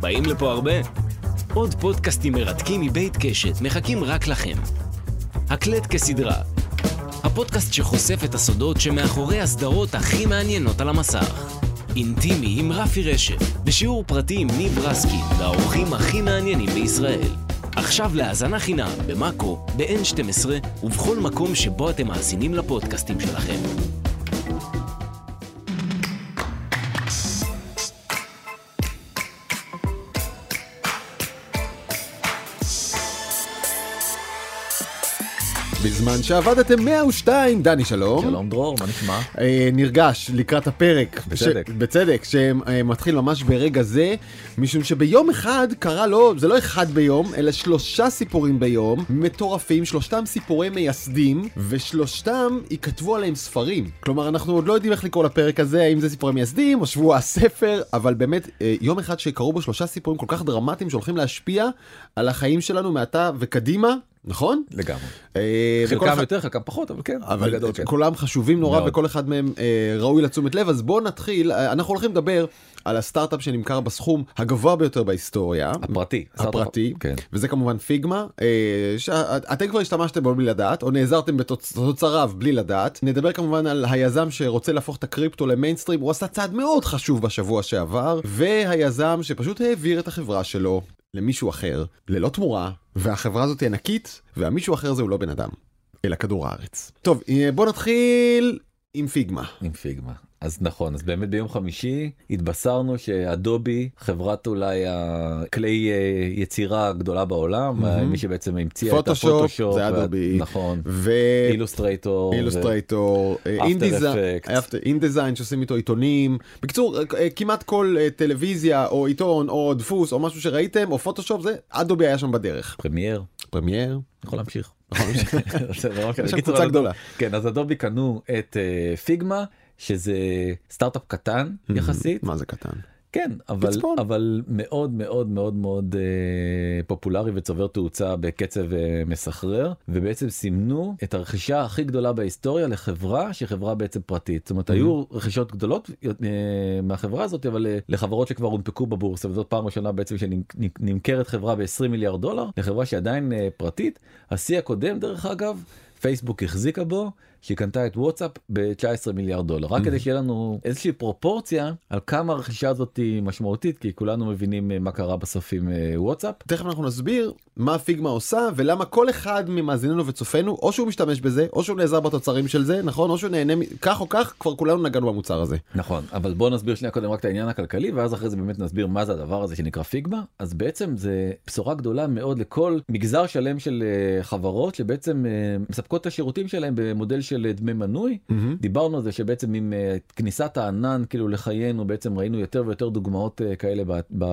באים לפה הרבה? עוד פודקאסטים מרתקים מבית קשת מחכים רק לכם. הקלט כסדרה. הפודקאסט שחושף את הסודות שמאחורי הסדרות הכי מעניינות על המסך. אינטימי עם רפי רשף, בשיעור פרטי עם ניב רסקין והאורחים הכי מעניינים בישראל. עכשיו להאזנה חינם במאקו, ב-N12 ובכל מקום שבו אתם מאזינים לפודקאסטים שלכם. בזמן שעבדתם 102, דני שלום. שלום דרור, מה נשמע? אה, נרגש לקראת הפרק. בצדק. ש... בצדק, שמתחיל ממש ברגע זה, משום שביום אחד קרה לו, זה לא אחד ביום, אלא שלושה סיפורים ביום, מטורפים, שלושתם סיפורי מייסדים, ושלושתם ייכתבו עליהם ספרים. כלומר, אנחנו עוד לא יודעים איך לקרוא לפרק הזה, האם זה סיפורי מייסדים או שבוע הספר, אבל באמת, אה, יום אחד שקרו בו שלושה סיפורים כל כך דרמטיים שהולכים להשפיע על החיים שלנו מעתה וקדימה. נכון? לגמרי. אה, חלקם אחד- יותר, חלקם פחות, אבל כן. אבל בגדול כן. כולם חשובים נורא. וכל אחד מהם אה, ראוי לתשומת לב אז בואו נתחיל אה, אנחנו הולכים לדבר על הסטארט-אפ שנמכר בסכום הגבוה ביותר בהיסטוריה. הפרטי. הפרטי, כן. וזה כמובן פיגמה, אה, שאתם כבר השתמשתם בו בלי לדעת, או נעזרתם בתוצריו בלי לדעת. נדבר כמובן על היזם שרוצה להפוך את הקריפטו למיינסטרים, הוא עשה צעד מאוד חשוב בשבוע שעבר, והיזם שפשוט העביר את החברה שלו למישהו אחר, ללא תמורה, והחברה הזאת היא ענקית, והמישהו אחר זה הוא לא בן אדם, אלא כדור הארץ. טוב, אה, בוא נתחיל עם פיגמה. עם פיגמה. אז נכון, אז באמת ביום חמישי התבשרנו שאדובי, חברת אולי הכלי אה, יצירה הגדולה בעולם, מהמם. מי שבעצם המציאה את פוטושופ, הפוטושופ, זה וה- אדובי. נכון, ו... אילוסטרייטור, אילוסטרייטור. אינדיזיין שעושים איתו עיתונים. בקיצור, אה, כמעט כל אה, טלוויזיה או עיתון או דפוס או משהו שראיתם או פוטושופ זה אדובי היה שם בדרך. פרמייר, פרמייר. יכול להמשיך. נכון, יש שם קבוצה גדולה. כן, אז אדובי קנו את אה, פיגמה, שזה סטארט-אפ קטן יחסית. מה זה קטן? כן, אבל. אבל מאוד מאוד מאוד מאוד אה, פופולרי וצובר תאוצה בקצב אה, מסחרר, ובעצם סימנו את הרכישה הכי גדולה בהיסטוריה לחברה שהיא חברה בעצם פרטית. זאת אומרת, היו רכישות גדולות אה, מהחברה הזאת, אבל אה, לחברות שכבר הונפקו בבורסה, וזאת פעם ראשונה בעצם שנמכרת חברה ב-20 מיליארד דולר, לחברה שעדיין אה, פרטית. השיא הקודם, דרך אגב, פייסבוק החזיקה בו. שהיא קנתה את וואטסאפ ב-19 מיליארד דולר רק כדי שיהיה לנו איזושהי פרופורציה על כמה הרכישה הזאת היא משמעותית כי כולנו מבינים אה, מה קרה בסוף עם אה, וואטסאפ. תכף אנחנו נסביר מה פיגמה עושה ולמה כל אחד ממאזיננו וצופינו או שהוא משתמש בזה או שהוא נעזר בתוצרים של זה נכון או שהוא נהנה כך או כך כבר כולנו נגענו במוצר הזה. נכון אבל בוא נסביר שנייה קודם רק את העניין הכלכלי ואז אחרי זה באמת נסביר מה זה הדבר הזה שנקרא פיגמה אז בעצם זה בשורה גדולה מאוד לכל מגזר שלם של אה, חברות שבעצם מספקות את השירותים שלהם במודל של דמי מנוי דיברנו על זה שבעצם עם אה, כניסת הענן כאילו לחיינו בעצם ראינו יותר ויותר דוגמאות אה, כאלה ב, ב,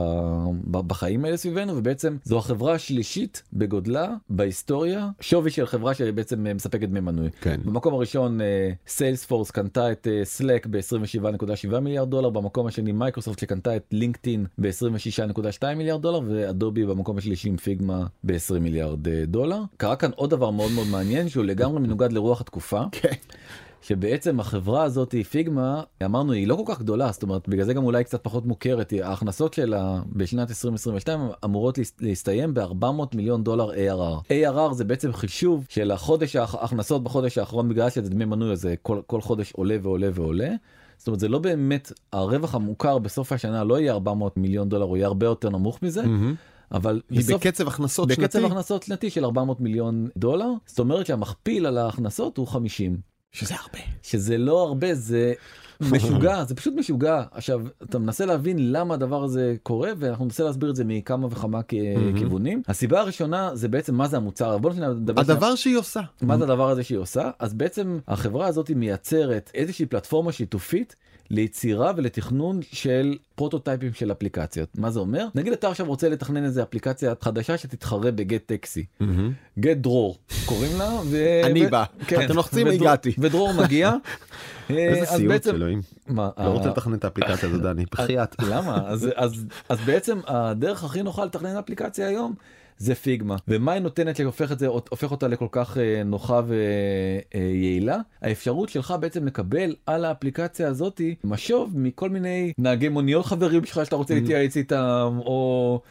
ב, בחיים האלה סביבנו ובעצם זו החברה השלישית בגודלה בהיסטוריה שווי של חברה שבעצם אה, מספקת דמי מנוי. כן. במקום הראשון סיילספורס קנתה את סלאק ב-27.7 מיליארד דולר במקום השני מייקרוסופט שקנתה את לינקדאין ב-26.2 מיליארד דולר ואדובי במקום השלישי עם פיגמה ב-20 מיליארד דולר. קרה כאן עוד דבר מאוד מאוד מעניין שהוא לגמרי מנוגד לרוח התקופה. כן. שבעצם החברה הזאת פיגמה אמרנו היא לא כל כך גדולה זאת אומרת בגלל זה גם אולי קצת פחות מוכרת ההכנסות שלה בשנת 2022 אמורות להס- להסתיים ב-400 מיליון דולר ARR. ARR זה בעצם חישוב של החודש ההכנסות בחודש האחרון בגלל שזה דמי מנוי הזה כל, כל חודש עולה ועולה ועולה. זאת אומרת זה לא באמת הרווח המוכר בסוף השנה לא יהיה 400 מיליון דולר הוא יהיה הרבה יותר נמוך מזה אבל בסוף- בקצב הכנסות בקצב שנתי הכנסות שנתי של 400 מיליון דולר. זאת אומרת שהמכפיל על ההכנסות הוא 50. שזה הרבה. שזה לא הרבה זה משוגע זה פשוט משוגע. עכשיו אתה מנסה להבין למה הדבר הזה קורה ואנחנו ננסה להסביר את זה מכמה וכמה כיוונים. הסיבה הראשונה זה בעצם מה זה המוצר. בוא נדבר הדבר שהיא עושה. מה זה הדבר הזה שהיא עושה? אז בעצם החברה הזאת מייצרת איזושהי פלטפורמה שיתופית ליצירה ולתכנון של פרוטוטייפים של אפליקציות מה זה אומר נגיד אתה עכשיו רוצה לתכנן איזה אפליקציה חדשה שתתחרה בגט טקסי גט דרור קוראים לה ו... אני בא. כן. אתם לוחצים, הגעתי. ודרור מגיע. אה, איזה אז סיוט אלוהים. מה, לא רוצה אה, לתכנן את האפליקציה הזו דני. בחייאת. למה אז אז אז בעצם הדרך הכי נוחה לתכנן אפליקציה היום זה פיגמה ומה היא נותנת שהופך את זה הופך אותה לכל כך אה, נוחה ויעילה האפשרות שלך בעצם לקבל על האפליקציה הזאתי משוב מכל מיני נהגי מוניות חברים שלך שאתה רוצה Mhm. להתייעץ איתם או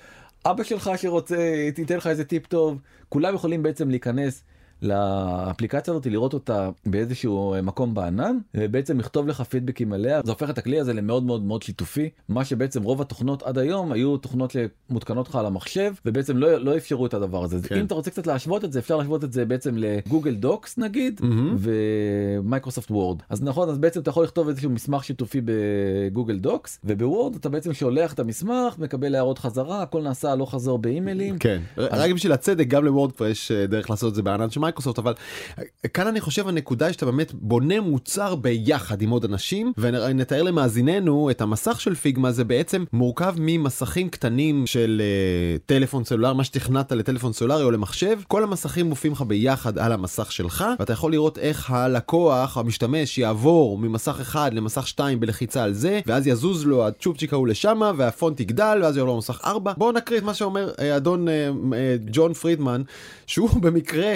אבא שלך שרוצה תיתן לך איזה טיפ טוב כולם יכולים בעצם להיכנס. לאפליקציה הזאת לראות אותה באיזשהו מקום בענן ובעצם לכתוב לך פידבקים עליה. זה הופך את הכלי הזה למאוד מאוד מאוד שיתופי. מה שבעצם רוב התוכנות עד היום היו תוכנות שמותקנות לך על המחשב ובעצם לא, לא אפשרו את הדבר הזה. כן. אם אתה רוצה קצת להשוות את זה אפשר להשוות את זה בעצם לגוגל דוקס נגיד מהמם. ומייקרוסופט וורד. אז נכון אז בעצם אתה יכול לכתוב איזשהו מסמך שיתופי בגוגל דוקס ובוורד אתה בעצם שולח את המסמך מקבל הערות חזרה הכל נעשה הלוך חזור באימיילים. כן, רק בשביל הצדק גם לוורד כבר יש אה, דרך לעשות את זה בענן מייקרוסופט אבל אה, כאן אני חושב הנקודה שאתה באמת בונה מוצר ביחד עם עוד אנשים ונתאר למאזינינו את המסך של פיגמה זה בעצם מורכב ממסכים קטנים של אה, טלפון סלולר מה שתכננת לטלפון סלולרי או למחשב. כל המסכים מופיעים לך ביחד על המסך שלך ואתה יכול לראות איך הלקוח המשתמש יעבור ממסך אחד למסך 2 בלחיצה על זה ואז יזוז לו הצ'ופצ'יק ההוא לשמה והפונט יגדל ואז יעבור למסך 4 בואו נקריא את מה שאומר אה, אדון אה, ג'ון פרידמן שהוא במקרה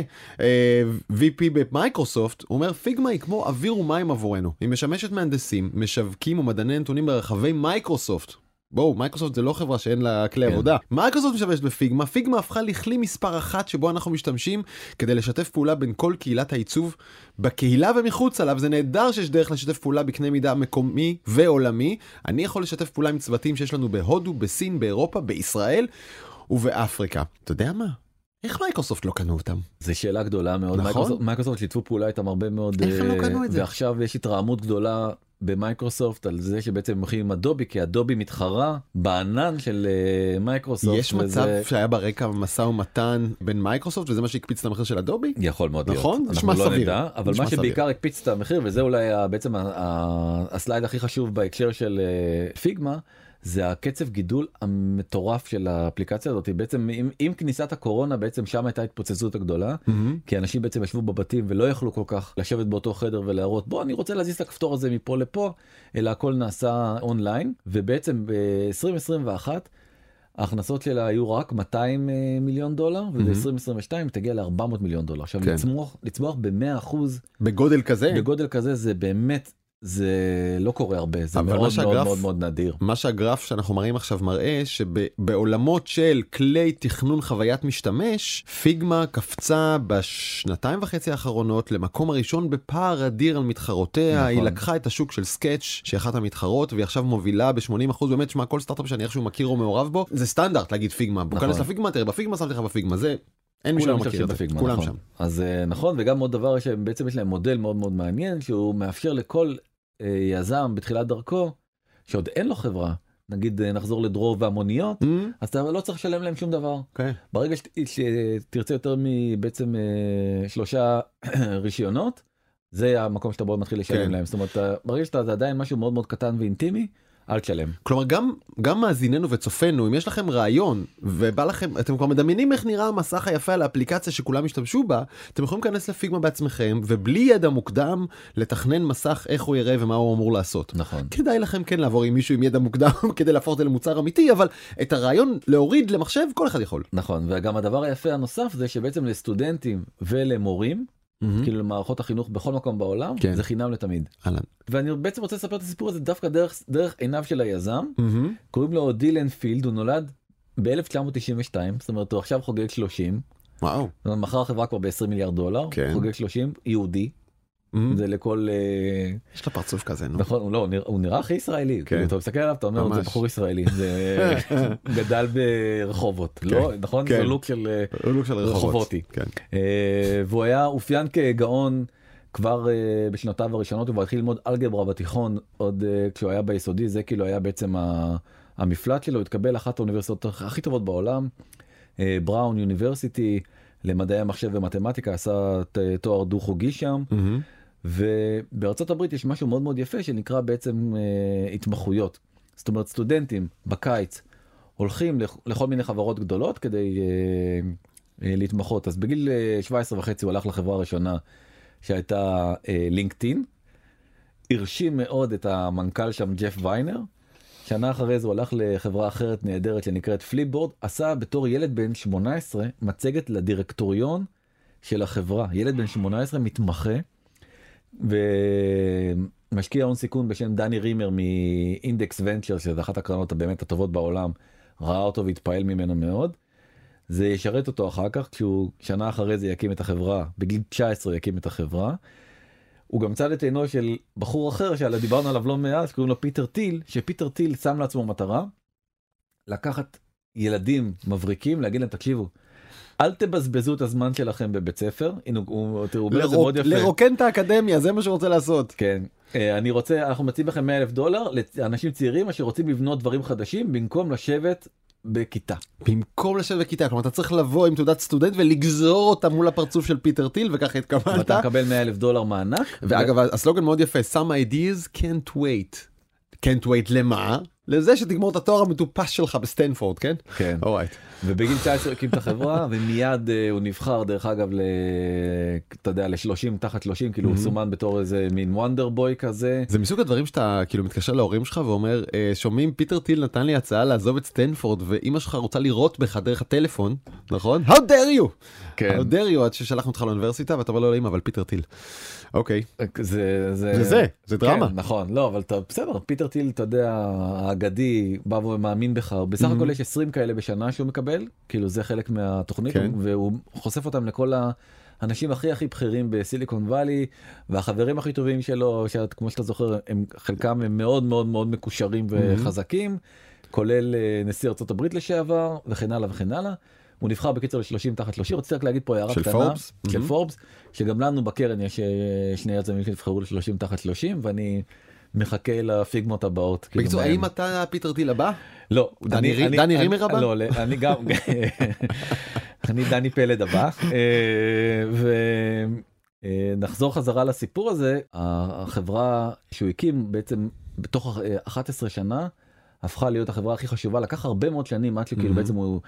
VP במייקרוסופט הוא אומר פיגמה היא כמו אוויר ומים עבורנו. היא משמשת מהנדסים משווקים ומדעני נתונים ברחבי מייקרוסופט. בואו מייקרוסופט זה לא חברה שאין לה כלי כן. עבודה. מייקרוסופט משתמשת בפיגמה. פיגמה הפכה לכלי מספר אחת שבו אנחנו משתמשים כדי לשתף פעולה בין כל קהילת העיצוב בקהילה ומחוצה לו. זה נהדר שיש דרך לשתף פעולה בקנה מידה מקומי ועולמי. אני יכול לשתף פעולה עם צוותים שיש לנו בהודו בסין באירופה בישראל ובאפריקה. אתה יודע מה איך מייקרוסופט לא קנו אותם זה שאלה גדולה מאוד נכון. מייקרוסופט, שיתפו פעולה איתם הרבה מאוד איך הם לא אה, קנו את זה? ועכשיו יש התרעמות גדולה במייקרוסופט על זה שבעצם הם הולכים עם אדובי כי אדובי מתחרה בענן של אה, מייקרוסופט. יש וזה- מצב שהיה ברקע משא ומתן בין מייקרוסופט וזה מה שהקפיץ את המחיר של אדובי יכול מאוד להיות, נכון? נשמע לא סביר. נדע, אבל מה סביר. שבעיקר הקפיץ את המחיר וזה אולי בעצם הסלייד הכי חשוב בהקשר של אה, פיגמה. זה הקצב גידול המטורף של האפליקציה הזאת. בעצם עם, עם כניסת הקורונה בעצם שם הייתה התפוצצות הגדולה מהמם. כי אנשים בעצם ישבו בבתים ולא יכלו כל כך לשבת באותו חדר ולהראות בוא אני רוצה להזיז את הכפתור הזה מפה לפה אלא הכל נעשה אונליין. ובעצם ב-2021 ההכנסות שלה היו רק 200 אה, מיליון דולר וב-2022 היא תגיע ל-400 מיליון דולר. עכשיו כן. לצמוח לצמוח ב-100 בגודל כזה? בגודל כזה זה באמת זה לא קורה הרבה זה מאוד מאוד שהגרף- מאוד מאוד נדיר. מה שהגרף שאנחנו מראים עכשיו מראה שבעולמות של כלי תכנון חוויית משתמש פיגמה קפצה בשנתיים וחצי האחרונות למקום הראשון בפער אדיר על מתחרותיה נכון. היא לקחה את השוק של סקאץ' שהיא אחת המתחרות והיא עכשיו מובילה ב-80% באמת שמע כל סטארט-אפ שאני איכשהו מכיר או מעורב בו זה סטנדרט להגיד פיגמה בוא נכון. כנס לפיגמה תראה בפיגמה שמתי לך בפיגמה זה אין מי שלא מכיר את זה בפיגמה, כולם נכון. שם. אז אה, נכון וגם עוד דבר שבעצם יש להם מודל מאוד מאוד מעניין שהוא מאפשר לכל אה, יזם בתחילת דרכו שעוד אין לו חברה נגיד אה, נחזור לדרור והמוניות אמ, אז אתה לא צריך לשלם להם שום דבר אוקיי. ברגע שת- שתרצה יותר מבעצם שלושה רישיונות זה המקום שאתה בו מתחיל לשלם כן. להם זאת אומרת ברגע שאתה עדיין משהו מאוד מאוד קטן ואינטימי אל תשלם. כלומר גם גם מאזיננו וצופינו אם יש לכם רעיון ובא לכם אתם כבר מדמיינים איך נראה המסך היפה על האפליקציה שכולם השתמשו בה אתם יכולים להיכנס לפיגמה בעצמכם ובלי ידע מוקדם לתכנן מסך איך הוא יראה ומה הוא אמור לעשות. נכון. כדאי לכם כן לעבור עם מישהו עם ידע מוקדם כדי להפוך את זה למוצר אמיתי אבל את הרעיון להוריד למחשב כל אחד יכול. נכון וגם הדבר היפה הנוסף זה שבעצם לסטודנטים ולמורים כאילו למערכות החינוך בכל מקום בעולם כן. זה חינם לתמיד. אהלן. ואני בעצם רוצה לספר את הסיפור הזה דווקא דרך דרך עיניו של היזם מהמם. קוראים לו דילן פילד הוא נולד ב-1992 זאת אומרת הוא עכשיו חוגג 30 וואו. מכר חברה כבר ב-20 מיליארד דולר כן. חוגג 30 יהודי. זה לכל אה, יש לו פרצוף כזה נו. נכון הוא לא הוא נראה- הוא נראה הכי ישראלי כן. כאילו, אתה מסתכל עליו אתה אומר זה. בחור ישראלי זה גדל ברחובות לא נכון כן. זה לוק של אה, לוק של רחובות. רחובותי. כן. אה, והוא היה אופיין כגאון כבר בשנותיו הראשונות הוא כבר התחיל ללמוד אלגברה בתיכון עוד כשהוא היה ביסודי זה כאילו היה בעצם ה- המפלט שלו התקבל לאחת האוניברסיטאות הכי טובות בעולם בראון יוניברסיטי למדעי המחשב ומתמטיקה עשה תואר דו חוגי שם מהמם. ובארצות הברית יש משהו מאוד מאוד יפה שנקרא בעצם אה, התמחויות. זאת אומרת סטודנטים בקיץ הולכים לכ- לכל מיני חברות גדולות כדי אה, אה, להתמחות. אז בגיל אה, 17 וחצי הוא הלך לחברה הראשונה שהייתה אה, לינקדאין. הרשים מאוד את המנכ"ל שם ג'ף ויינר. שנה אחרי זה הוא הלך לחברה אחרת נהדרת שנקראת פליפבורד, עשה בתור ילד בן 18 מצגת לדירקטוריון של החברה. ילד בן 18 מתמחה ומשקיע הון סיכון בשם דני רימר מאינדקס ונצ'רס, שזה אחת הקרנות הבאמת הטובות בעולם, ראה אותו והתפעל ממנו מאוד. זה ישרת אותו אחר כך כשהוא שנה אחרי זה יקים את החברה, בגיל 19 יקים את החברה. הוא גם צד את עינו של בחור אחר שדיברנו עליו לא מעט קוראים לו פיטר טיל שפיטר טיל שם לעצמו מטרה לקחת ילדים מבריקים להגיד להם תקשיבו. אל תבזבזו את הזמן שלכם בבית ספר הנה הוא אומר את זה מאוד יפה לרוקן את האקדמיה זה מה שהוא רוצה לעשות כן אה, אני רוצה אנחנו מציעים לכם 100 אלף דולר לאנשים צעירים אשר רוצים לבנות דברים חדשים במקום לשבת בכיתה. במקום לשבת בכיתה, כלומר אתה צריך לבוא עם תעודת סטודנט ולגזור אותה מול הפרצוף של פיטר טיל וככה התקבלת. ואתה מקבל 100 אלף דולר מענק. ואגב הסלוגן מאוד יפה, some ideas can't wait. can't wait למה? לזה שתגמור את התואר המטופש שלך בסטנפורד כן? כן. all right. ובגיל 19 הקים את החברה ומיד uh, הוא נבחר דרך אגב ל... אתה יודע ל-30 תחת 30 כאילו הוא סומן בתור איזה מין wonder boy כזה. זה מסוג הדברים שאתה כאילו מתקשר להורים שלך ואומר אה, שומעים פיטר טיל נתן לי הצעה לעזוב את סטנפורד ואימא שלך רוצה לראות בך דרך הטלפון נכון? How dare you! כן. How dare you עד ששלחנו אותך לאוניברסיטה ואתה אומר לו לאמא אבל פיטר טיל. אוקיי. זה זה זה זה דרמה. כן, נכון לא אבל אתה בסדר פיטר טיל אתה יודע האגדי בא ומאמין בך בסך הכל יש 20 כאלה בשנה שהוא מקבל כאילו זה חלק מהתוכנית כן. והוא חושף אותם לכל האנשים הכי הכי בכירים בסיליקון וואלי והחברים הכי טובים שלו שכמו שאתה זוכר הם חלקם הם מאוד מאוד מאוד מקושרים וחזקים כולל אה, נשיא הברית לשעבר וכן הלאה וכן הלאה. הוא נבחר בקיצור ל-30 תחת 30 רציתי רק להגיד פה הערה של קטנה פורבס? של Mhm. פורבס שגם לנו בקרן יש אה, שני יזמים שנבחרו ל-30 תחת 30 ואני מחכה לפיגמות הבאות. כאילו, בקיצור. האם אתה פיטר טיל הבא? לא, דני רימר הבא? לא, אני גם, אני דני פלד הבא, ונחזור חזרה לסיפור הזה, החברה שהוא הקים בעצם בתוך אה, 11 שנה, הפכה להיות החברה הכי חשובה, לקח הרבה מאוד שנים עד שכאילו. בעצם הוא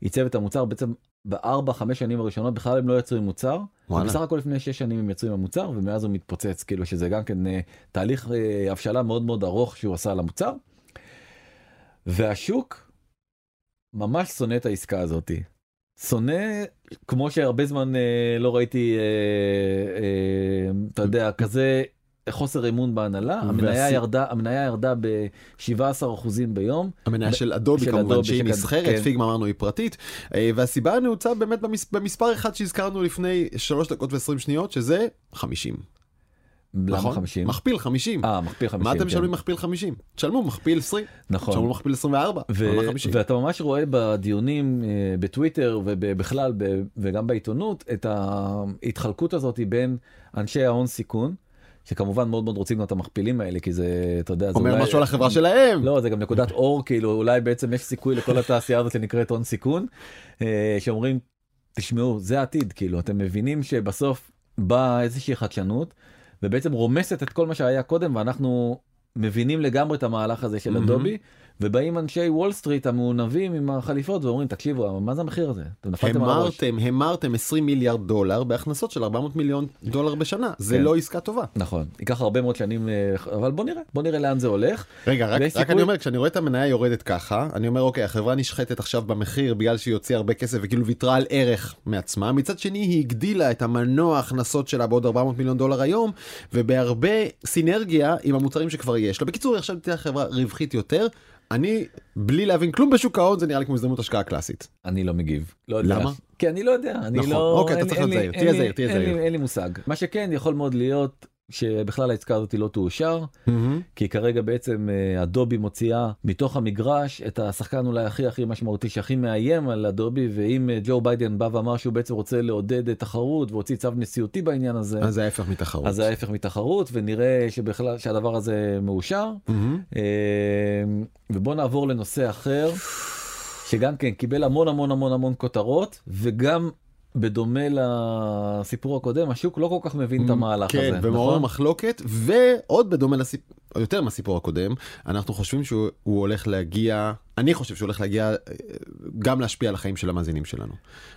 עיצב את המוצר, בעצם בארבע חמש שנים הראשונות בכלל הם לא יצרו עם מוצר. ובסך הכל לפני שש שנים הם יצרו עם המוצר ומאז הוא מתפוצץ כאילו שזה גם כן אה, תהליך אה, הבשלה מאוד מאוד ארוך שהוא עשה על המוצר. והשוק ממש שונא את העסקה הזאתי. שונא כמו שהרבה זמן אה, לא ראיתי אה, אה, אתה יודע כזה חוסר אמון בהנהלה המניה והסי- ירדה המניה ירדה ב-17% ביום המניה של אדובי של כמובן אדובי שהיא שכן- נסחרת, כן. פיגמה אמרנו היא פרטית, אה, והסיבה הנעוצה באמת במס- במספר אחד שהזכרנו לפני 3 דקות ו-20 שניות, שזה 50. למה נכון? 50? מכפיל 50. אה מכפיל 50. מה אתם כן. משלמים מכפיל 50? תשלמו מכפיל 20, נכון. תשלמו מכפיל 24, ו- אבל מה 50? ואתה ממש רואה בדיונים אה, בטוויטר ובכלל וגם בעיתונות את ההתחלקות הזאת בין אנשי ההון סיכון שכמובן מאוד מאוד רוצים את המכפילים האלה כי זה אתה יודע זה אומר אולי- משהו על החברה שלהם. לא זה גם נקודת אור כאילו אולי בעצם יש סיכוי לכל התעשייה הזאת שנקראת הון סיכון אה, שאומרים תשמעו זה העתיד כאילו אתם מבינים שבסוף באה איזושהי חדשנות ובעצם רומסת את כל מה שהיה קודם ואנחנו מבינים לגמרי את המהלך הזה של. אדובי ובאים אנשי וול סטריט המעונבים עם החליפות ואומרים תקשיבו מה זה המחיר הזה אתם נפלתם על הראש. הימרתם, הימרתם 20 מיליארד דולר בהכנסות של 400 מיליון דולר בשנה, זה כן. לא עסקה טובה. נכון ייקח הרבה מאוד שנים אה, אבל בוא נראה בוא נראה לאן זה הולך רגע, רק, רק אני אומר, כשאני רואה את המניה יורדת ככה, אני אומר, אוקיי, החברה נשחטת עכשיו במחיר בגלל שהיא הוציאה הרבה כסף וכאילו ויתרה על ערך מעצמה. מצד שני, היא הגדילה את המנוע ההכנסות שלה בעוד 400 מיליון דולר היום, ובהרבה סינרגיה עם המוצרים שכבר יש לה. בקיצור, היא עכשיו תהיה חברה רווחית יותר. אני, בלי להבין כלום בשוק ההון, זה נראה לי כמו הזדמנות השקעה קלאסית. אני לא מגיב. לא יודע. למה? כי אני לא יודע. אני נכון. לא... אוקיי, אתה אין- צריך אין להיות זהיר. תהיה זהיר, תהיה זהיר. אין לי מושג. מה שכן יכול מאוד להיות שבכלל העסקה הזאת לא תאושר כי כרגע בעצם אה, אדובי מוציאה מתוך המגרש את השחקן אולי הכי הכי משמעותי שהכי מאיים על אדובי ואם אה, ג'ו ביידן בא ואמר שהוא בעצם רוצה לעודד תחרות והוציא צו נשיאותי בעניין הזה אז זה ההפך מתחרות. אז זה ההפך מתחרות ונראה שבכלל שהדבר הזה מאושר. מהמם. אה, ובוא נעבור לנושא אחר שגם כן קיבל המון המון המון המון כותרות וגם בדומה לסיפור הקודם השוק לא כל כך מבין את המהלך כן, הזה. ומעורר נכון? מחלוקת, ועוד בדומה לסיפור, יותר מהסיפור הקודם, אנחנו חושבים שהוא הוא הולך להגיע, אני חושב שהוא הולך להגיע, אה, גם להשפיע על החיים של המאזינים שלנו.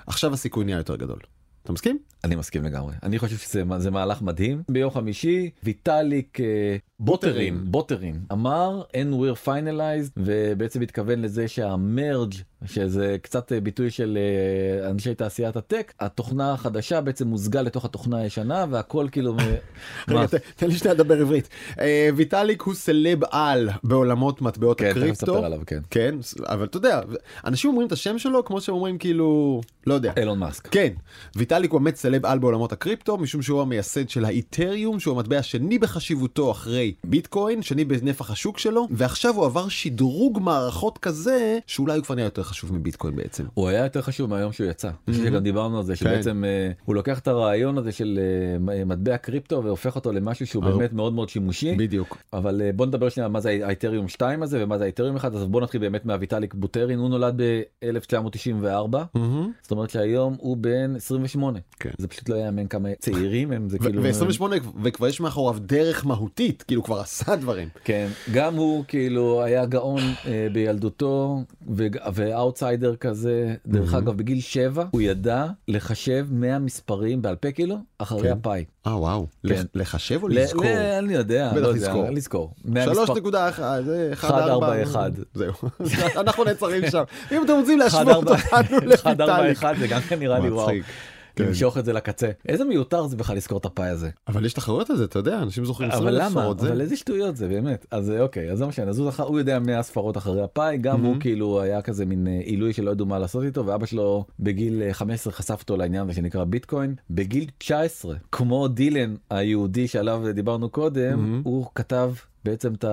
עכשיו הסיכוי נהיה יותר גדול. אתה מסכים? אני מסכים לגמרי אני חושב שזה זה מהלך מדהים ביום חמישי ויטאליק אה, בוטרים בוטרים אמר and we're finalized ובעצם התכוון לזה שהמרג' שזה קצת אה, ביטוי של אה, אנשי תעשיית הטק התוכנה החדשה בעצם מוזגה לתוך התוכנה הישנה והכל כאילו רגע, תן לי שנייה לדבר עברית. אה, ויטאליק הוא סלב על בעולמות מטבעות כן, תכף הקריפטו. נספר עליו, כן. כן, אבל אתה יודע, אנשים אומרים את השם שלו כמו שהם אומרים כאילו, לא יודע. אילון מאסק. כן, ויטאליק הוא באמת סלב-על בעולמות הקריפטו, משום שהוא המייסד של האית'ריום, שהוא המטבע השני בחשיבותו אחרי ביטקוין, שני בנפח השוק שלו, ועכשיו הוא עבר שדרוג מערכות כזה, שאולי הוא כבר נהיה יותר חשוב מביטקוין בעצם. הוא היה יותר חשוב מהיום שהוא יצא. אני חושב שגם דיברנו על זה שבעצם אה, הוא לוקח את הרעיון הזה של אה, מטבע קריפטו והופך אותו למשהו שהוא באמת מאוד מאוד שימושי. בדיוק. אבל אה, בוא נדבר שנייה מה זה האיתריום 2 הזה ומה זה האיתריום 1 אז בוא נתחיל באמת מהוויטאליק בוטרין הוא נולד ב-1994 מהמם. זאת אומרת שהיום הוא בן 28 כן. זה פשוט לא יאמן כמה צעירים הם זה כאילו ו-28 וכבר יש מאחוריו דרך מהותית, כאילו כבר עשה דברים. כן גם הוא כאילו היה גאון בילדותו ואאוטסיידר כזה דרך אגב בגיל 7 הוא ידע לחשב 100 מספרים בעל פה כאילו אחרי כן. הפאי. אה וואו, כן. לח- לחשב או לזכור? אני יודע, לא יודע, לזכור. לזכור. 100 מספר- 3.1, זה 1, 1, 4, 4, 1. זהו, אנחנו נעצרים שם. אם אתם רוצים 1, להשוות 4, אותנו 1, 4, לויטאליק. 1 זה גם כן נראה לי וואו. כן. למשוך את זה לקצה. איזה מיותר זה בכלל לזכור את הפאי הזה. אבל יש תחרויות על זה, אתה יודע, אנשים זוכרים 20 אבל אלף למה? ספרות. זה- אבל איזה שטויות זה באמת. אז אה, אוקיי, אז זה מה שאני, אז הוא זכר- הוא יודע 100 ספרות אחרי הפאי, גם הוא כאילו היה כזה מין אה, עילוי שלא ידעו מה לעשות איתו, ואבא שלו בגיל אה, 15 חשף אותו לעניין הזה שנקרא ביטקוין. בגיל 19, כמו דילן היהודי שעליו דיברנו קודם, הוא כתב בעצם את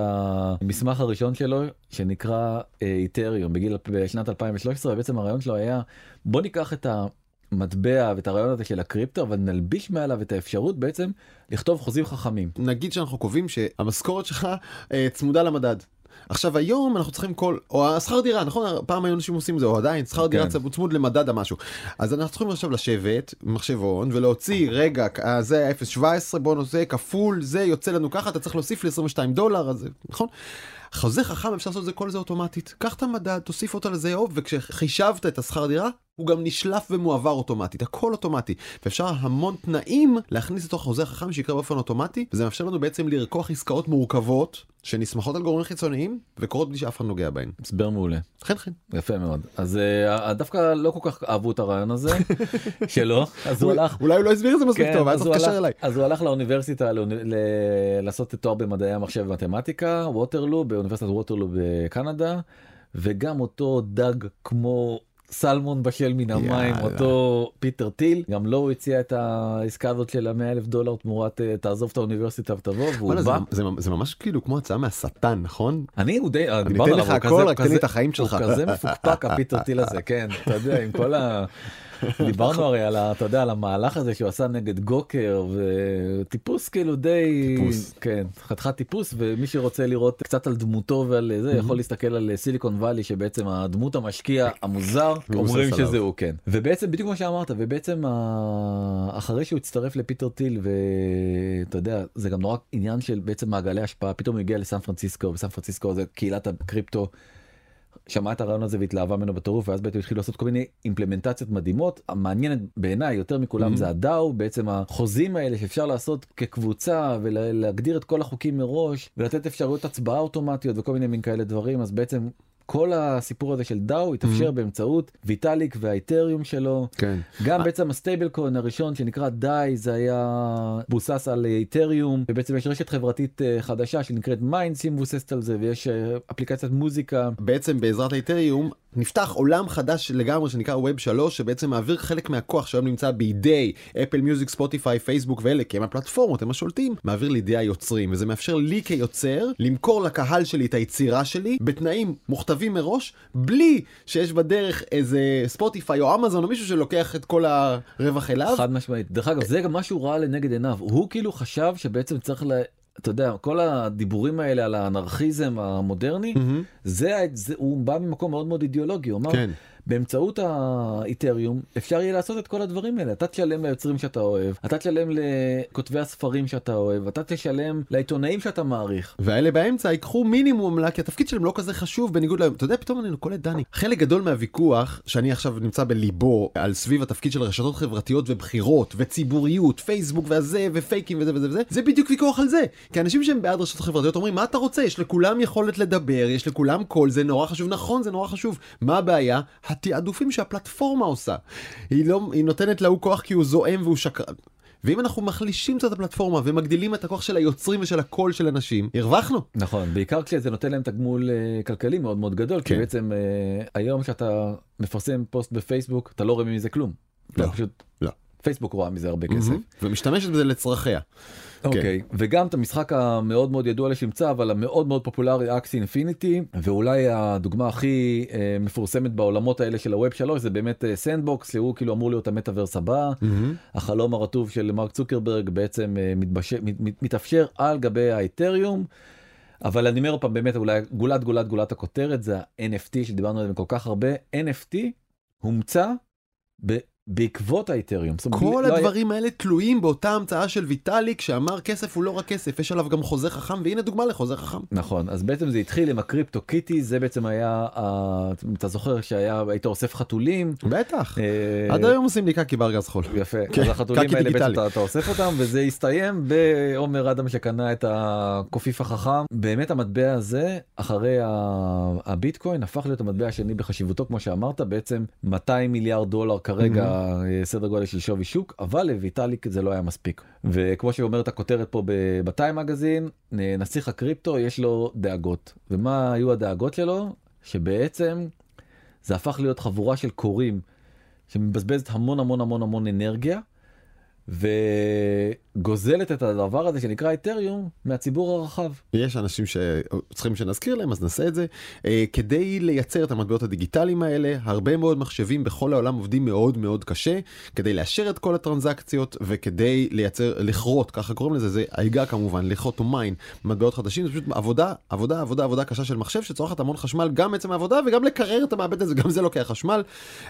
המסמך הראשון שלו שנקרא אה, איתריום בגיל בשנת 2013 ובעצם הרעיון שלו היה בוא ניקח את המטבע ואת הרעיון הזה של הקריפטו אבל נלביש מעליו את האפשרות בעצם לכתוב חוזים חכמים. נגיד שאנחנו קובעים שהמשכורת שלך אה, צמודה למדד. עכשיו היום אנחנו צריכים כל או השכר דירה נכון פעם היו אנשים עושים זה או עדיין שכר דירה כן. צמוד צמוד למדד המשהו אז אנחנו צריכים עכשיו לשבת במחשבון ולהוציא רגע אה, זה 0.17 בוא נעשה כפול זה יוצא לנו ככה אתה צריך להוסיף לי 22 דולר אז נכון. חוזה חכם אפשר לעשות את זה כל זה אוטומטית קח את המדד תוסיף אותו לזה יום וכשחישבת את השכר דירה הוא גם נשלף ומועבר אוטומטית הכל אוטומטי ואפשר המון תנאים להכניס לתוך חוזה חכם שיקרה באופן אוטומטי וזה מאפשר לנו בעצם לרקוח עסקאות מורכבות שנסמכות על גורמים חיצוניים וקורות בלי שאף אחד נוגע בהן. הסבר מעולה. חן חן. יפה מאוד אז uh, דווקא לא כל כך אהבו את הרעיון הזה שלו אז הוא הלך. אולי הוא לא הסביר את זה מספיק כן, טוב היה אז צריך להתקשר אליי. אז הוא הלך לאוניברסיטה לעשות תואר במדעי המחשב ומתמטיקה ווטרלו באוניברסיטת ווטרלו בקנדה וגם אותו דג כמו סלמון ששולה מן המים יאללה. אותו פיטר טיל גם לו הוא הציע את העסקה הזאת של המאה אלף דולר תמורת אה, תעזוב את האוניברסיטה ותבוא והוא וואלה, זה- בא. זה זה ממש כאילו כמו הצעה מהשטן נכון? אני הוא די אני דיברנו אתן עליו, לך הוא הכל כזה- רק תן לי את החיים שלך. הוא כזה מפוקפק הפיטר טיל הזה כן אתה יודע עם כל ה... דיברנו הרי על אתה יודע על המהלך הזה שהוא עשה נגד גוקר וטיפוס כאילו די טיפוס. כן חתיכת טיפוס ומי שרוצה לראות קצת על דמותו ועל זה יכול להסתכל על סיליקון וואלי שבעצם הדמות המשקיע המוזר אומרים. שזה הוא כן ובעצם בדיוק כמו שאמרת ובעצם אחרי שהוא הצטרף לפיטר טיל ואתה יודע זה גם נורא עניין של בעצם מעגלי השפעה פתאום הוא הגיע לסן פרנסיסקו וסן פרנסיסקו זה קהילת הקריפטו. שמעה את הרעיון הזה והתלהבה ממנו בטירוף ואז בעצם התחילו לעשות כל מיני אימפלמנטציות מדהימות המעניינת בעיניי יותר מכולם Mhm. זה ה DAO בעצם החוזים האלה שאפשר לעשות כקבוצה ולהגדיר את כל החוקים מראש ולתת אפשרויות הצבעה אוטומטיות וכל מיני מין כאלה דברים אז בעצם כל הסיפור הזה של DAO התאפשר Mhm. באמצעות ויטאליק והאיתריום שלו כן. גם בעצם ה stablecoin הראשון שנקרא DAI זה היה מבוסס על איתריום ובעצם יש רשת חברתית אה, חדשה שנקראת מיינד שהיא מבוססת על זה ויש אה, אפליקציית מוזיקה בעצם בעזרת האיתריום נפתח עולם חדש לגמרי שנקרא Web 3 שבעצם מעביר חלק מהכוח שהיום נמצא בידי אפל מיוזיק ספוטיפיי פייסבוק ואלה כי הם הפלטפורמות הם השולטים מעביר לידי היוצרים וזה מאפשר לי כיוצר למכור לקהל שלי את היצירה שלי בתנאים מוכתבים מראש בלי שיש בדרך איזה ספוטיפיי או אמזון או מישהו שלוקח את כל הרווח אליו. חד משמעית דרך אגב זה גם מה שהוא ראה לנגד עיניו הוא כאילו חשב שבעצם צריך. אתה יודע כל הדיבורים האלה על האנרכיזם המודרני מהמם. זה, זה הוא בא ממקום מאוד מאוד אידיאולוגי הוא אמר כן. באמצעות האיתריום אפשר יהיה לעשות את כל הדברים האלה. אתה תשלם ליוצרים שאתה אוהב אתה תשלם לכותבי הספרים שאתה אוהב אתה תשלם לעיתונאים שאתה מעריך. ואלה באמצע ייקחו מינימום עמלה כי התפקיד שלהם לא כזה חשוב בניגוד להם אתה יודע פתאום אני קולט דני חלק גדול מהוויכוח שאני עכשיו נמצא בליבו על סביב התפקיד של רשתות חברתיות ובחירות וציבוריות פייסבוק וזה ופייקים וזה וזה וזה זה בדיוק ויכוח על זה. כי אנשים שהם בעד רשתות חברתיות אומרים מה אתה רוצה? יש לכולם יכולת לדבר יש לכולם קול זה נורא חשוב. נכון זה נורא חשוב. מה הבעיה התעדופים שהפלטפורמה עושה היא לא היא נותנת להוא כוח כי הוא זועם והוא שקרן. ואם אנחנו מחלישים קצת את הפלטפורמה ומגדילים את הכוח של היוצרים ושל הקול של אנשים, הרווחנו. נכון, בעיקר כשזה נותן להם תגמול uh, כלכלי מאוד מאוד גדול, כן. כי בעצם uh, היום שאתה מפרסם פוסט בפייסבוק, אתה לא רואה מזה כלום. לא, פשוט לא. פייסבוק רואה מזה הרבה כסף. Mm-hmm. ומשתמשת בזה לצרכיה. אוקיי, okay. כן. וגם את המשחק המאוד מאוד ידוע לשמצה, אבל המאוד מאוד פופולרי Axie Infinity, ואולי הדוגמה הכי אה, מפורסמת בעולמות האלה של ה Web 3 זה באמת Sandbox, שהוא כאילו אמור להיות המטאוורס הבא, mm-hmm. החלום הרטוב של מרק צוקרברג בעצם אה, מתבש... מת, מת, מתאפשר על גבי האתריום. אבל אני אומר פעם באמת אולי גולת גולת גולת הכותרת זה ה-NFT שדיברנו עליהם כל כך הרבה NFT הומצא בעקבות האיתריום. כל לא הדברים היה... האלה תלויים באותה המצאה של ויטאליק שאמר כסף הוא לא רק כסף יש עליו גם חוזה חכם והנה דוגמה לחוזה חכם. נכון אז בעצם זה התחיל עם הקריפטו קיטי זה בעצם היה ה... אתה זוכר שהיה היית אוסף חתולים. בטח אה... עד היום עושים לי קקי בארגז חול. יפה כן. אז החתולים האלה בעצם אתה, אתה אוסף אותם וזה הסתיים בעומר אדם שקנה את הקופיף החכם באמת המטבע הזה אחרי הביטקוין הפך להיות המטבע השני בחשיבותו כמו שאמרת בעצם 200 מיליארד דולר כרגע. סדר גודל של שווי שוק אבל לויטאליק זה לא היה מספיק וכמו שאומרת הכותרת פה בטיים מגזין נסיך הקריפטו יש לו דאגות ומה היו הדאגות שלו שבעצם זה הפך להיות חבורה של קוראים שמבזבזת המון המון המון המון אנרגיה. וגוזלת את הדבר הזה שנקרא איתריום מהציבור הרחב. יש אנשים שצריכים שנזכיר להם אז נעשה את זה. אה, כדי לייצר את המטבעות הדיגיטליים האלה הרבה מאוד מחשבים בכל העולם עובדים מאוד מאוד קשה כדי לאשר את כל הטרנזקציות וכדי לייצר לכרות ככה קוראים לזה זה ההיגה כמובן לכרות מיין מטבעות חדשים זה פשוט עבודה עבודה עבודה עבודה קשה של מחשב שצורכת המון חשמל גם עצם העבודה וגם לקרר את המעבד הזה גם זה לוקח חשמל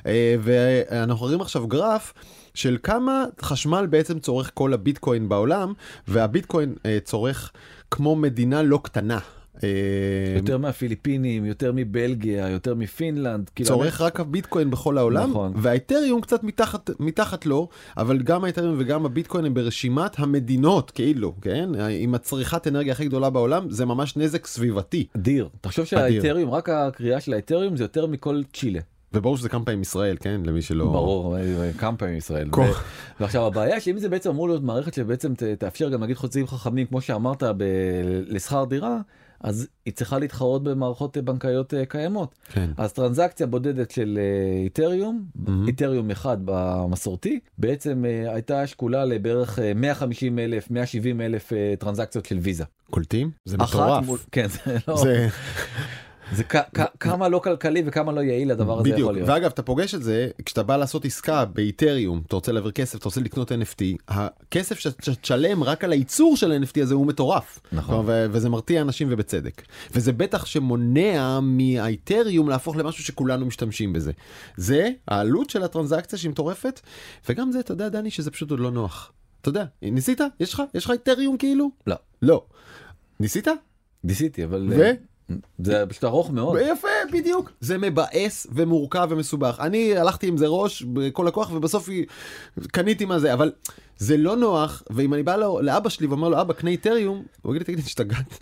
אה, ואנחנו רואים עכשיו גרף. של כמה חשמל בעצם צורך כל הביטקוין בעולם, והביטקוין אה, צורך כמו מדינה לא קטנה. אה, יותר מהפיליפינים, יותר מבלגיה, יותר מפינלנד. כאילו צורך רק הביטקוין בכל העולם, נכון. והאתריום קצת מתחת, מתחת לו, אבל גם האתריום וגם הביטקוין הם ברשימת המדינות, כאילו, כן? עם הצריכת אנרגיה הכי גדולה בעולם, זה ממש נזק סביבתי. אדיר. תחשוב שהאתריום, רק הקריאה של האתריום זה יותר מכל צ'ילה. וברור שזה כמה פעמים ישראל כן למי שלא ברור כמה פעמים ישראל ו... ועכשיו הבעיה שאם זה בעצם אמור להיות מערכת שבעצם ת, תאפשר גם להגיד חוצים חכמים כמו שאמרת ב... לשכר דירה אז היא צריכה להתחרות במערכות בנקאיות אה, קיימות כן. אז טרנזקציה בודדת של אה, איתריום mm-hmm. איתריום אחד במסורתי בעצם אה, הייתה שקולה לבערך 150 אלף 170 אלף טרנזקציות של ויזה. קולטים? זה מטורף. מול... כן זה לא. זה... זה כמה לא כלכלי וכמה לא יעיל הדבר הזה יכול להיות. ואגב אתה פוגש את זה כשאתה בא לעשות עסקה באיתריום אתה רוצה להעביר כסף אתה רוצה לקנות NFT הכסף שתשלם רק על הייצור של NFT הזה הוא מטורף. נכון. וזה מרתיע אנשים ובצדק. וזה בטח שמונע מהאיתריום להפוך למשהו שכולנו משתמשים בזה. זה העלות של הטרנזקציה שהיא מטורפת וגם זה אתה יודע דני שזה פשוט עוד לא נוח. אתה יודע ניסית יש לך יש לך איתריום כאילו לא לא ניסית ניסיתי אבל ו? זה פשוט ארוך מאוד. יפה, בדיוק. זה מבאס ומורכב ומסובך. אני הלכתי עם זה ראש בכל הכוח ובסוף קניתי מה זה, אבל זה לא נוח, ואם אני בא לו, לאבא שלי ואומר לו, אבא, קנה איתריום, הוא יגיד לי, תגיד, השתגעת.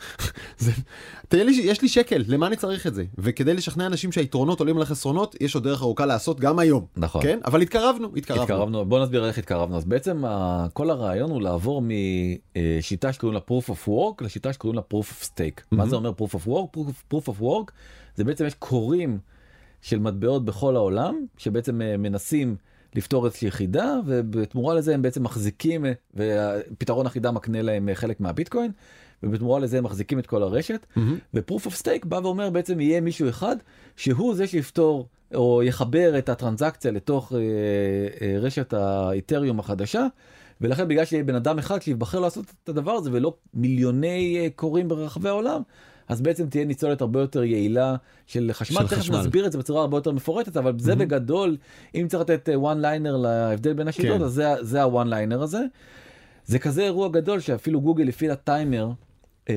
יש לי שקל, למה אני צריך את זה? וכדי לשכנע אנשים שהיתרונות עולים על החסרונות, יש עוד דרך ארוכה לעשות גם היום. נכון. כן? אבל התקרבנו, התקרבנו. התקרבנו, בוא נסביר איך התקרבנו. אז בעצם כל הרעיון הוא לעבור משיטה שקוראים לה proof of work לשיטה שקוראים לה proof of stake. מה זה אומר proof of work? proof of work זה בעצם יש כורים של מטבעות בכל העולם, שבעצם אה, מנסים לפתור איזושהי חידה ובתמורה לזה הם בעצם מחזיקים ופתרון החידה מקנה להם חלק מהביטקוין ובתמורה לזה הם מחזיקים את כל הרשת mm-hmm. ו proof of stake בא ואומר בעצם יהיה מישהו אחד שהוא זה שיפתור או יחבר את הטרנזקציה לתוך אה, אה, רשת האיתריום החדשה ולכן בגלל שיהיה בן אדם אחד שיבחר לעשות את הדבר הזה ולא מיליוני אה, קוראים ברחבי העולם אז בעצם תהיה ניצולת הרבה יותר יעילה של חשמל. של תכף חשמל. נסביר את זה בצורה הרבה יותר מפורטת, אבל זה מהמם. בגדול, אם צריך לתת one liner להבדל בין השיטות, כן. אז זה, זה ה-one liner הזה. זה כזה אירוע גדול שאפילו גוגל הפעילה טיימר אה,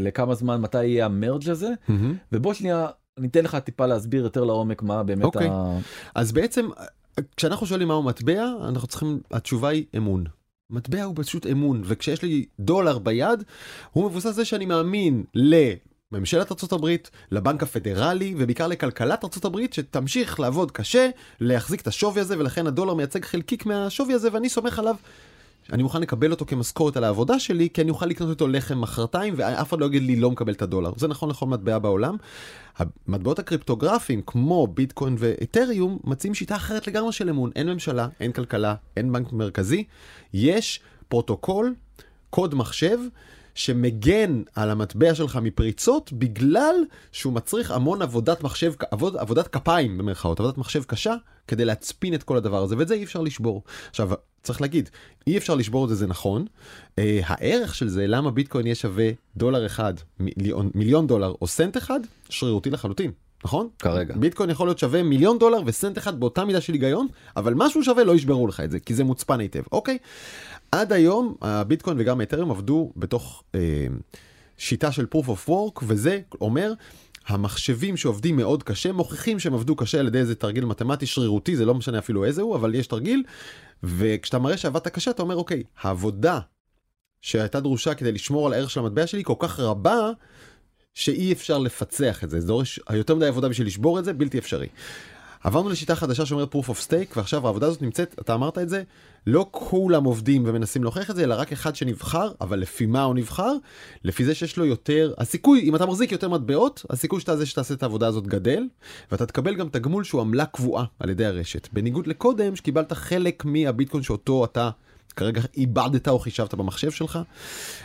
לכמה זמן מתי יהיה המרג' הזה, מהמם. ובוא שנייה ניתן לך טיפה להסביר יותר לעומק מה באמת אוקיי. ה... אז בעצם, כשאנחנו שואלים מהו מטבע, אנחנו צריכים, התשובה היא אמון. מטבע הוא פשוט אמון, וכשיש לי דולר ביד, הוא מבוסס זה שאני מאמין לממשלת ארה"ב, לבנק הפדרלי, ובעיקר לכלכלת ארה"ב, שתמשיך לעבוד קשה, להחזיק את השווי הזה, ולכן הדולר מייצג חלקיק מהשווי הזה, ואני סומך עליו. אני מוכן לקבל אותו כמשכורת על העבודה שלי, כי אני אוכל לקנות אותו לחם מחרתיים, ואף אחד לא יגיד לי לא מקבל את הדולר. זה נכון לכל מטבע בעולם. המטבעות הקריפטוגרפיים, כמו ביטקוין ואתריום, מציעים שיטה אחרת לגמרי של אמון. אין ממשלה, אין כלכלה, אין בנק מרכזי. יש פרוטוקול, קוד מחשב, שמגן על המטבע שלך מפריצות, בגלל שהוא מצריך המון עבודת מחשב, עבוד, עבודת כפיים במרכאות, עבודת מחשב קשה, כדי להצפין את כל הדבר הזה, ואת זה אי אפשר לשבור. עכשיו, צריך להגיד, אי אפשר לשבור את זה, זה נכון. אה, הערך של זה, למה ביטקוין יהיה שווה דולר אחד, מיליון, מיליון דולר או סנט אחד, שרירותי לחלוטין. נכון? כרגע. ביטקוין יכול להיות שווה מיליון דולר וסנט אחד באותה מידה של היגיון, אבל משהו שווה לא ישברו לך את זה, כי זה מוצפן היטב, אוקיי? עד היום הביטקוין וגם האתרים עבדו בתוך אה, שיטה של proof of work, וזה אומר, המחשבים שעובדים מאוד קשה מוכיחים שהם עבדו קשה על ידי איזה תרגיל מתמטי שרירותי, זה לא משנה אפילו איזה הוא, אבל יש תרגיל, וכשאתה מראה שעבדת קשה אתה אומר, אוקיי, העבודה שהייתה דרושה כדי לשמור על הערך של המטבע שלי כל כך רבה, שאי אפשר לפצח את זה, זה דורש יותר מדי עבודה בשביל לשבור את זה, בלתי אפשרי. עברנו לשיטה חדשה שאומרת proof of stake, ועכשיו העבודה הזאת נמצאת, אתה אמרת את זה, לא כולם עובדים ומנסים להוכיח את זה, אלא רק אחד שנבחר, אבל לפי מה הוא נבחר? לפי זה שיש לו יותר, הסיכוי, אם אתה מחזיק יותר מטבעות, הסיכוי שאתה זה שתעשה את העבודה הזאת גדל, ואתה תקבל גם תגמול שהוא עמלה קבועה על ידי הרשת. בניגוד לקודם, שקיבלת חלק מהביטקוין שאותו אתה כרגע איבדת או חישבת במחשב שלך.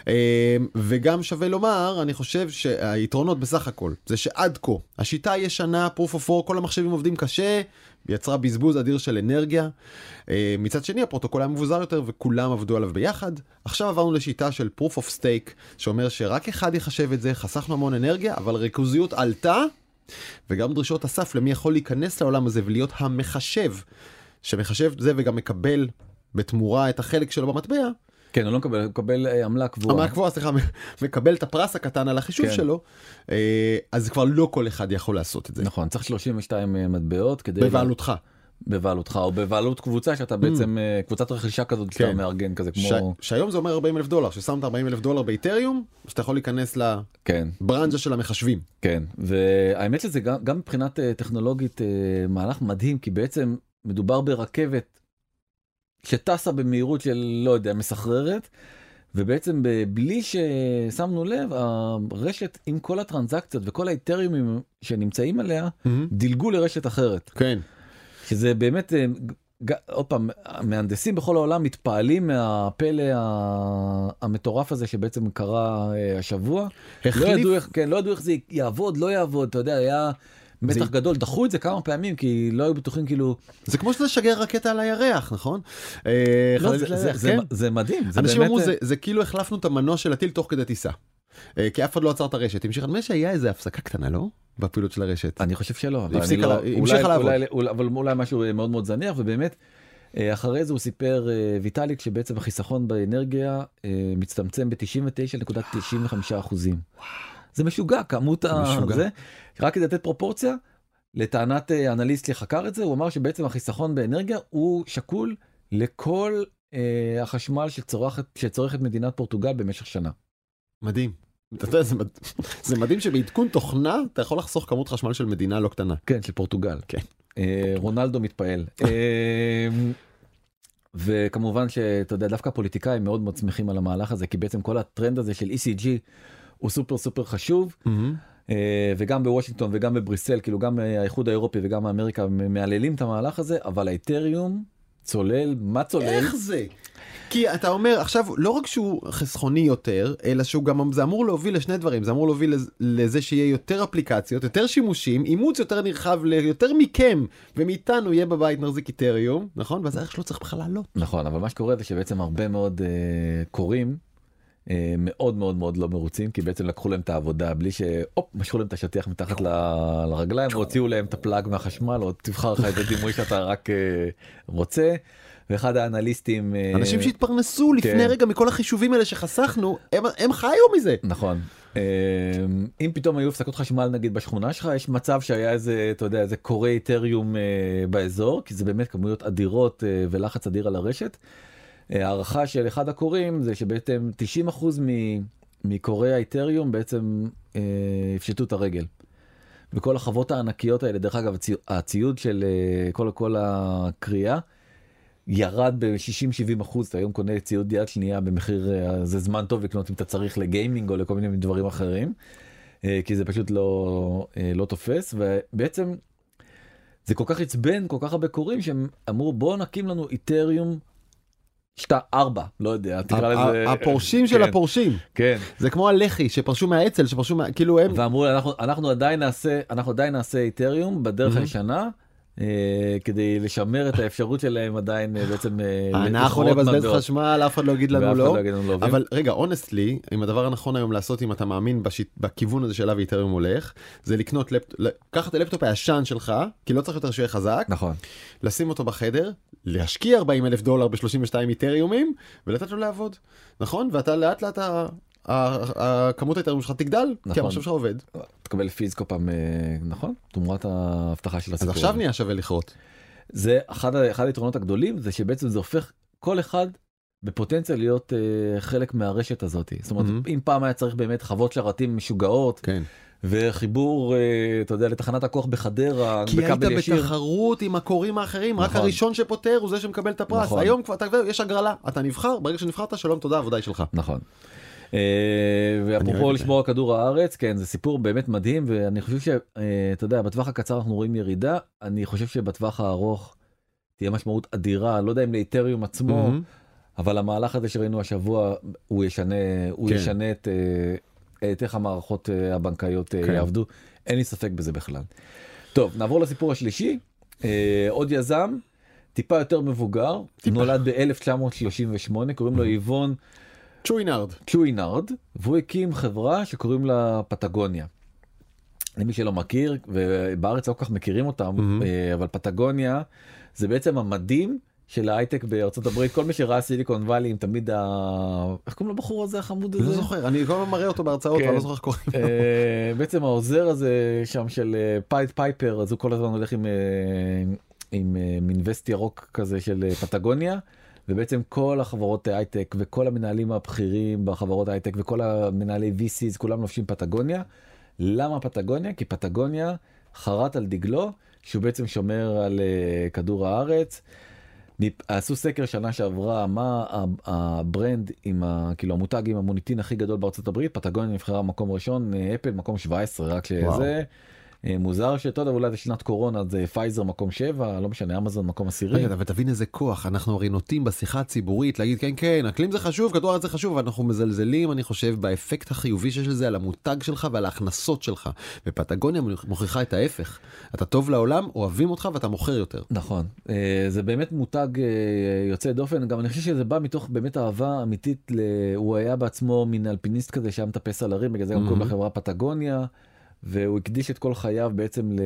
אה, וגם שווה לומר, אני חושב שהיתרונות בסך הכל, זה שעד כה, השיטה הישנה, proof of work, כל המחשבים עובדים קשה, יצרה בזבוז אדיר של אנרגיה. אה, מצד שני, הפרוטוקול היה מבוזר יותר וכולם עבדו עליו ביחד. עכשיו עברנו לשיטה של proof of stake, שאומר שרק אחד יחשב את זה, חסכנו המון אנרגיה, אבל ריכוזיות עלתה, וגם דרישות הסף למי יכול להיכנס לעולם הזה ולהיות המחשב, שמחשב זה וגם מקבל בתמורה את החלק שלו במטבע, כן, הוא לא מקבל, הוא מקבל אה, עמלה קבועה. עמלה קבועה, סליחה, מקבל את הפרס הקטן על החישוב כן. שלו, אה, אז כבר לא כל אחד יכול לעשות את זה. נכון, צריך 32 אה, מטבעות כדי... בבעלותך. בבעלותך, או בבעלות קבוצה שאתה בעצם, אה, קבוצת רכישה כזאת שאתה כן. מארגן כזה, ש... כמו... שהיום זה אומר 40 אלף דולר, ששמת 40 אלף דולר באיתריום, שאתה יכול להיכנס כן, לברנז'ה של המחשבים. כן, והאמת שזה גם, גם מבחינת טכנולוגית מהלך מדהים, כי בעצם מדובר ברכבת שטסה במהירות של, לא יודע, מסחררת, ובעצם בלי ששמנו לב, הרשת עם כל הטרנזקציות וכל האיתריומים שנמצאים עליה, דילגו לרשת אחרת. כן. שזה באמת, אה, עוד פעם, המהנדסים בכל העולם מתפעלים מהפלא המטורף הזה שבעצם קרה אה, השבוע. לא החליף- ידעו איך, כן, לא ידעו איך זה יעבוד, לא יעבוד, אתה יודע, היה מתח זה- גדול, דחו את זה כמה פעמים כי לא היו בטוחים כאילו, זה כמו שזה לשגר רקטה על הירח, נכון? אה, לא, זה, לירח, זה, זה, כן. זה מדהים, זה אנשים באמת, אמרו אה, זה, זה כאילו החלפנו את המנוע של הטיל תוך כדי טיסה. אה, כי אף אחד לא עצר את הרשת. המשיך, נדמה שהיה איזה הפסקה קטנה, לא? בפעילות של הרשת. אני חושב שלא, אבל אני הפסיקה לא, המשיכה לעבוד. אולי, אולי, אבל אולי משהו מאוד מאוד זניח ובאמת אחרי זה הוא סיפר ויטאליק שבעצם החיסכון באנרגיה מצטמצם ב-99.95 אחוזים. זה משוגע כמות. משוגע. זה. רק כדי לתת פרופורציה לטענת אה, אנליסט שחקר את זה הוא אמר שבעצם החיסכון באנרגיה הוא שקול לכל אה, החשמל שצורכת שצורכת מדינת פורטוגל במשך שנה. מדהים. אתה יודע, זה, מד... זה מדהים שבעדכון תוכנה אתה יכול לחסוך כמות חשמל של מדינה לא קטנה. כן, של פורטוגל. כן. אה, רונלדו מתפעל. אה, וכמובן שאתה יודע, דווקא הפוליטיקאים מאוד מאוד שמחים על המהלך הזה, כי בעצם כל הטרנד הזה של ECG הוא סופר סופר חשוב, אה, וגם בוושינגטון וגם בבריסל, כאילו גם אה, האיחוד האירופי וגם אמריקה מהללים את המהלך הזה, אבל האתריום צולל, מה צולל? איך זה? כי אתה אומר עכשיו לא רק שהוא חסכוני יותר אלא שהוא גם זה אמור להוביל לשני דברים זה אמור להוביל לז- לזה שיהיה יותר אפליקציות יותר שימושים אימוץ יותר נרחב ליותר מכם ומאיתנו יהיה בבית נחזיק איתריום נכון ואז הערך שלו צריך בכלל לעלות. נכון, אבל מה שקורה זה שבעצם הרבה מאוד אה, קוראים מאוד מאוד מאוד לא מרוצים כי בעצם לקחו להם את העבודה בלי שהופ משכו להם את השטיח מתחת לרגליים והוציאו להם את הפלאג מהחשמל או תבחר לך איזה דימוי שאתה רק אה, רוצה. ואחד האנליסטים אה, אנשים שהתפרנסו לפני כן. רגע מכל החישובים האלה שחסכנו, הם- חיו מזה. נכון אה, אם פתאום היו הפסקות חשמל נגיד בשכונה שלך יש מצב שהיה איזה אתה יודע איזה קורי איתריום אה, באזור כי זה באמת כמויות אדירות אה, ולחץ אדיר על הרשת. הערכה של אחד הקוראים זה שבעצם 90% מ- מקוראי האיתריום בעצם אה, יפשטו את הרגל. וכל החוות הענקיות האלה דרך אגב הצי- הציוד של אה, כל כל הקריאה ירד ב-60-70 אחוז אתה היום קונה ציוד יד שנייה במחיר אה, זה זמן טוב לקנות אם אתה צריך לגיימינג או לכל מיני דברים אחרים אה, כי זה פשוט לא אה, לא תופס ובעצם זה כל כך עצבן כל כך הרבה קוראים שהם אמרו בוא נקים לנו איתריום. שתה ארבע לא יודע תקרא לזה הפורשים של כן, הפורשים. כן זה כמו הלח"י שפרשו מהאצ"ל שפרשו מה... כאילו הם... ואמרו אנחנו עדיין נעשה אנחנו עדיין נעשה איתריום בדרך. הישנה. אה, כדי לשמר את האפשרות שלהם עדיין אה, בעצם אה, אנחנו נבזבז. חשמל, אף אחד לא יגיד ואף לנו אחד לא. יגיד לנו לא. אבל רגע, honestly, אם הדבר הנכון היום לעשות אם אתה מאמין בכיוון הזה שאליו איתריום הולך, זה לקנות לפטופ, לקחת את הלפטופ הישן שלך, כי לא צריך יותר שיהיה חזק, נכון לשים אותו בחדר, להשקיע 40 אלף דולר ב-32 איתריומים, ולתת לו לעבוד, נכון? ואתה לאט לאט, הכמות האיתריום שלך תגדל, כי נכון. המחשב שלך עובד. תקבל פיז כל פעם אה, נכון תמורת ההבטחה של אז הסיפור. עכשיו הזה. נהיה שווה לכרות. זה אחד אחד היתרונות הגדולים זה שבעצם זה הופך כל אחד בפוטנציה להיות אה, חלק מהרשת הזאת זאת אומרת מהמם. אם פעם היה צריך באמת חוות שרתים משוגעות כן. וחיבור אה, אתה יודע לתחנת הכוח בחדרה כי היית ישיר. בתחרות עם הקוראים האחרים, רק נכון. הראשון שפותר הוא זה שמקבל את הפרס. נכון. היום כבר, אתה יש הגרלה, אתה נבחר, ברגע שנבחרת, שלום, תודה, העבודה היא שלך. נכון. אה, ואפרופו. לשמור על כדור הארץ כן זה סיפור באמת מדהים ואני חושב שאתה יודע בטווח הקצר אנחנו רואים ירידה אני חושב שבטווח הארוך תהיה משמעות אדירה לא יודע אם לאיתריום עצמו. אבל המהלך הזה שראינו השבוע הוא ישנה הוא כן. ישנה את אה, את איך המערכות אה, הבנקאיות אה, כן. יעבדו אין לי ספק בזה בכלל. טוב נעבור לסיפור השלישי אה, עוד יזם טיפה יותר מבוגר טיפה. נולד ב-1938 קוראים לו איבון צ'וינארד. צ'וינארד והוא הקים חברה שקוראים לה פטגוניה. למי שלא מכיר ובארץ לא כל כך מכירים אותם. אה, אבל פטגוניה זה בעצם המדים של ההייטק בארצות הברית כל מי שראה סיליקון וואלי עם תמיד ה... איך קוראים לבחור הזה החמוד אני הזה? לא זוכר, אני כל הזמן מראה אותו בהרצאות, כן. ואני לא זוכר איך קוראים לו. אה, בעצם העוזר הזה שם של אה, Pied Piper אז הוא כל הזמן הולך עם עם מין וסט ירוק כזה של פטגוניה. ובעצם כל החברות הייטק וכל המנהלים הבכירים בחברות הייטק וכל המנהלי VCs כולם לובשים פטגוניה. למה פטגוניה? כי פטגוניה חרט על דגלו שהוא בעצם שומר על uh, כדור הארץ. עשו סקר שנה שעברה מה ה brand עם ה, כאילו המותג עם המוניטין הכי גדול בארצות הברית פטגוניה נבחרה מקום ראשון אה, אפל מקום 17 רק וואו. שזה אה, מוזר שאתה יודע אולי זה שנת קורונה זה פייזר מקום 7 לא משנה אמזון מקום עשירי. רגע, אבל תבין איזה כוח, אנחנו הרי נוטים בשיחה הציבורית להגיד כן כן, אקלים זה חשוב, כדור הארץ זה חשוב, ואנחנו מזלזלים, אני חושב, באפקט החיובי שיש לזה על המותג שלך ועל ההכנסות שלך. ופטגוניה מוכיחה את ההפך. אתה טוב לעולם, אוהבים אותך ואתה מוכר יותר. נכון אה, זה באמת מותג אה, יוצא דופן גם אני חושב שזה בא מתוך באמת אהבה אמיתית ל... הוא היה בעצמו מין אלפיניסט כזה שהיה מטפס על הרים בגלל זה גם קוראים מהמם. לחברה פטגוניה. והוא הקדיש את כל חייו בעצם ל...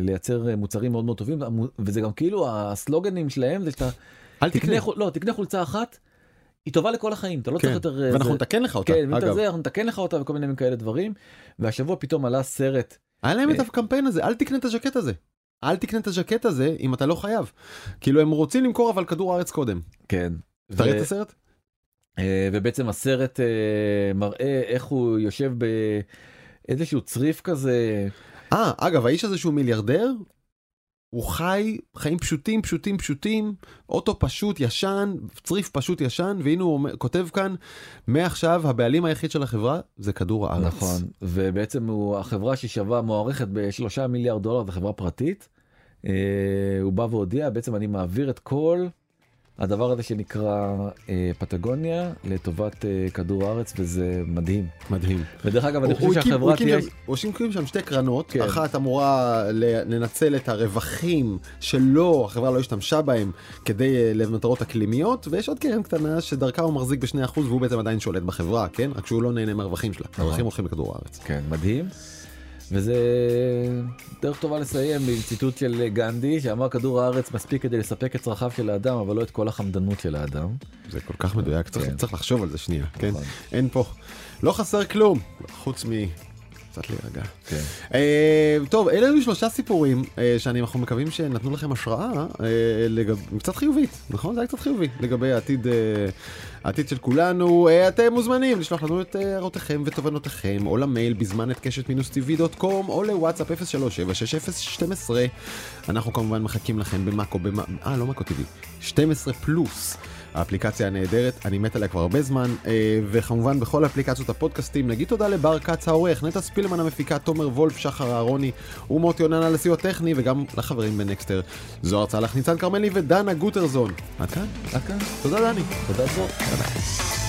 לייצר מוצרים מאוד מאוד טובים וזה גם כאילו הסלוגנים שלהם זה שאתה אל תקנה תקנה. חול- לא תקנה חולצה אחת. היא טובה לכל החיים אתה לא צריך כן, יותר אה, ואנחנו זה- נתקן לך אותה, כן, אגב. זה, אנחנו נתקן לך אותה וכל מיני כאלה דברים והשבוע פתאום עלה סרט היה להם את אה. הקמפיין הזה, אל תקנה את הז'קט הזה. אל תקנה את הז'קט הזה אם אתה לא חייב. כאילו הם רוצים למכור אבל כדור הארץ קודם. כן. תראה ו- את הסרט? אה, ובעצם הסרט אה, מראה איך הוא יושב באיזשהו צריף כזה אה, אגב, האיש הזה שהוא מיליארדר, הוא חי חיים פשוטים, פשוטים, פשוטים, אוטו פשוט, ישן, צריף פשוט ישן, והנה הוא כותב כאן, מעכשיו הבעלים היחיד של החברה זה כדור הארץ. נכון ובעצם הוא החברה ששווה מוערכת בשלושה מיליארד דולר זו חברה פרטית. אה, הוא בא והודיע בעצם אני מעביר את כל הדבר הזה שנקרא אה, פטגוניה לטובת אה, כדור הארץ וזה מדהים. מדהים. ודרך אגב אני חושב שהחברה תהיה... הוא הקים שם שתי קרנות, כן. אחת אמורה לנצל את הרווחים שלא, החברה לא השתמשה בהם כדי אה, למטרות אקלימיות, ויש עוד קרן קטנה שדרכה הוא מחזיק ב-2% והוא בעצם עדיין שולט בחברה, כן? רק שהוא לא נהנה מהרווחים שלה. הרווחים הולכים לכדור הארץ. כן, מדהים. וזה דרך טובה לסיים עם ציטוט של גנדי שאמר כדור הארץ מספיק כדי לספק את צרכיו של האדם אבל לא את כל החמדנות של האדם. זה כל כך מדויק, צריך, כן. צריך לחשוב על זה שנייה, כן? נכון. אין פה, לא חסר כלום, חוץ מ... קצת להירגע. כן. אה, טוב, אלה היו שלושה סיפורים אה, שאני אנחנו מקווים שנתנו לכם השראה אה, לגב... קצת חיובית, נכון? זה היה קצת חיובי לגבי העתיד, אה, העתיד של כולנו. אה, אתם מוזמנים לשלוח לנו את אה, הערותיכם ותובנותיכם, או למייל בזמן את קשת מינוס טבעי דוט קום, או לוואטסאפ 03760012. אנחנו כמובן מחכים לכם במאקו, במ... אה, לא מאקו טבעי, 12 פלוס. האפליקציה הנהדרת, אני מת עליה כבר הרבה זמן, אה, וכמובן בכל אפליקציות הפודקאסטים. נגיד תודה לבר כץ העורך, נטע ספילמן המפיקה, תומר וולף, שחר אהרוני ומוטי יוננה לסיוע טכני, וגם לחברים בנקסטר, זוהר צלח, ניצן כרמלי ודנה גוטרזון. עד כאן? עד כאן. תודה דני. תודה זו.